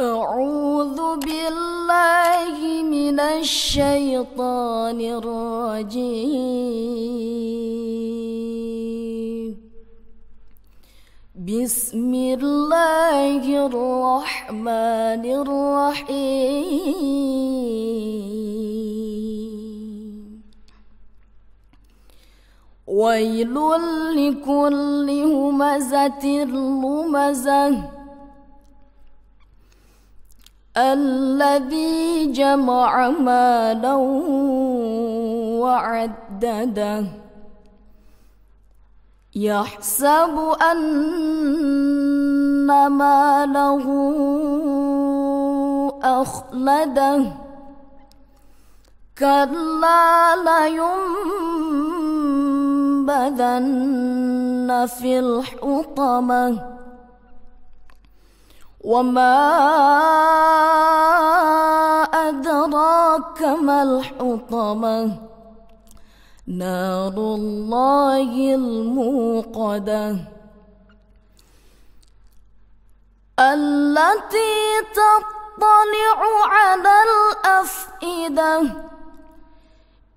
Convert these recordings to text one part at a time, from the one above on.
أعوذ بالله من الشيطان الرجيم. بسم الله الرحمن الرحيم. ويل لكل همزة لمزة. الذي جمع مالا وعدده. يحسب أن ماله أخلده. كلا لينبذن في الحطمة. وما أدراك ما الحطمة نار الله الموقدة. التي تطلع على الأفئدة.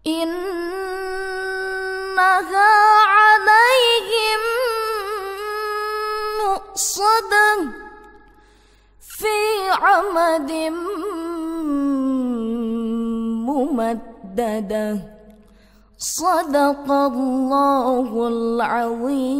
إنها عليهم مؤصدة. في عمد ممددة. صدق الله العظيم.